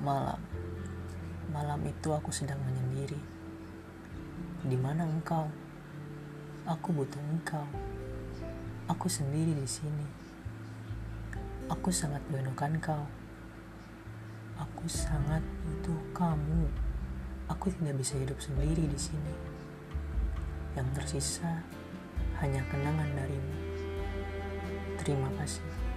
Malam, malam itu aku sedang menyendiri. Di mana engkau? Aku butuh engkau. Aku sendiri di sini. Aku sangat merindukan kau. Aku sangat butuh kamu. Aku tidak bisa hidup sendiri di sini. Yang tersisa hanya kenangan darimu. Terima kasih.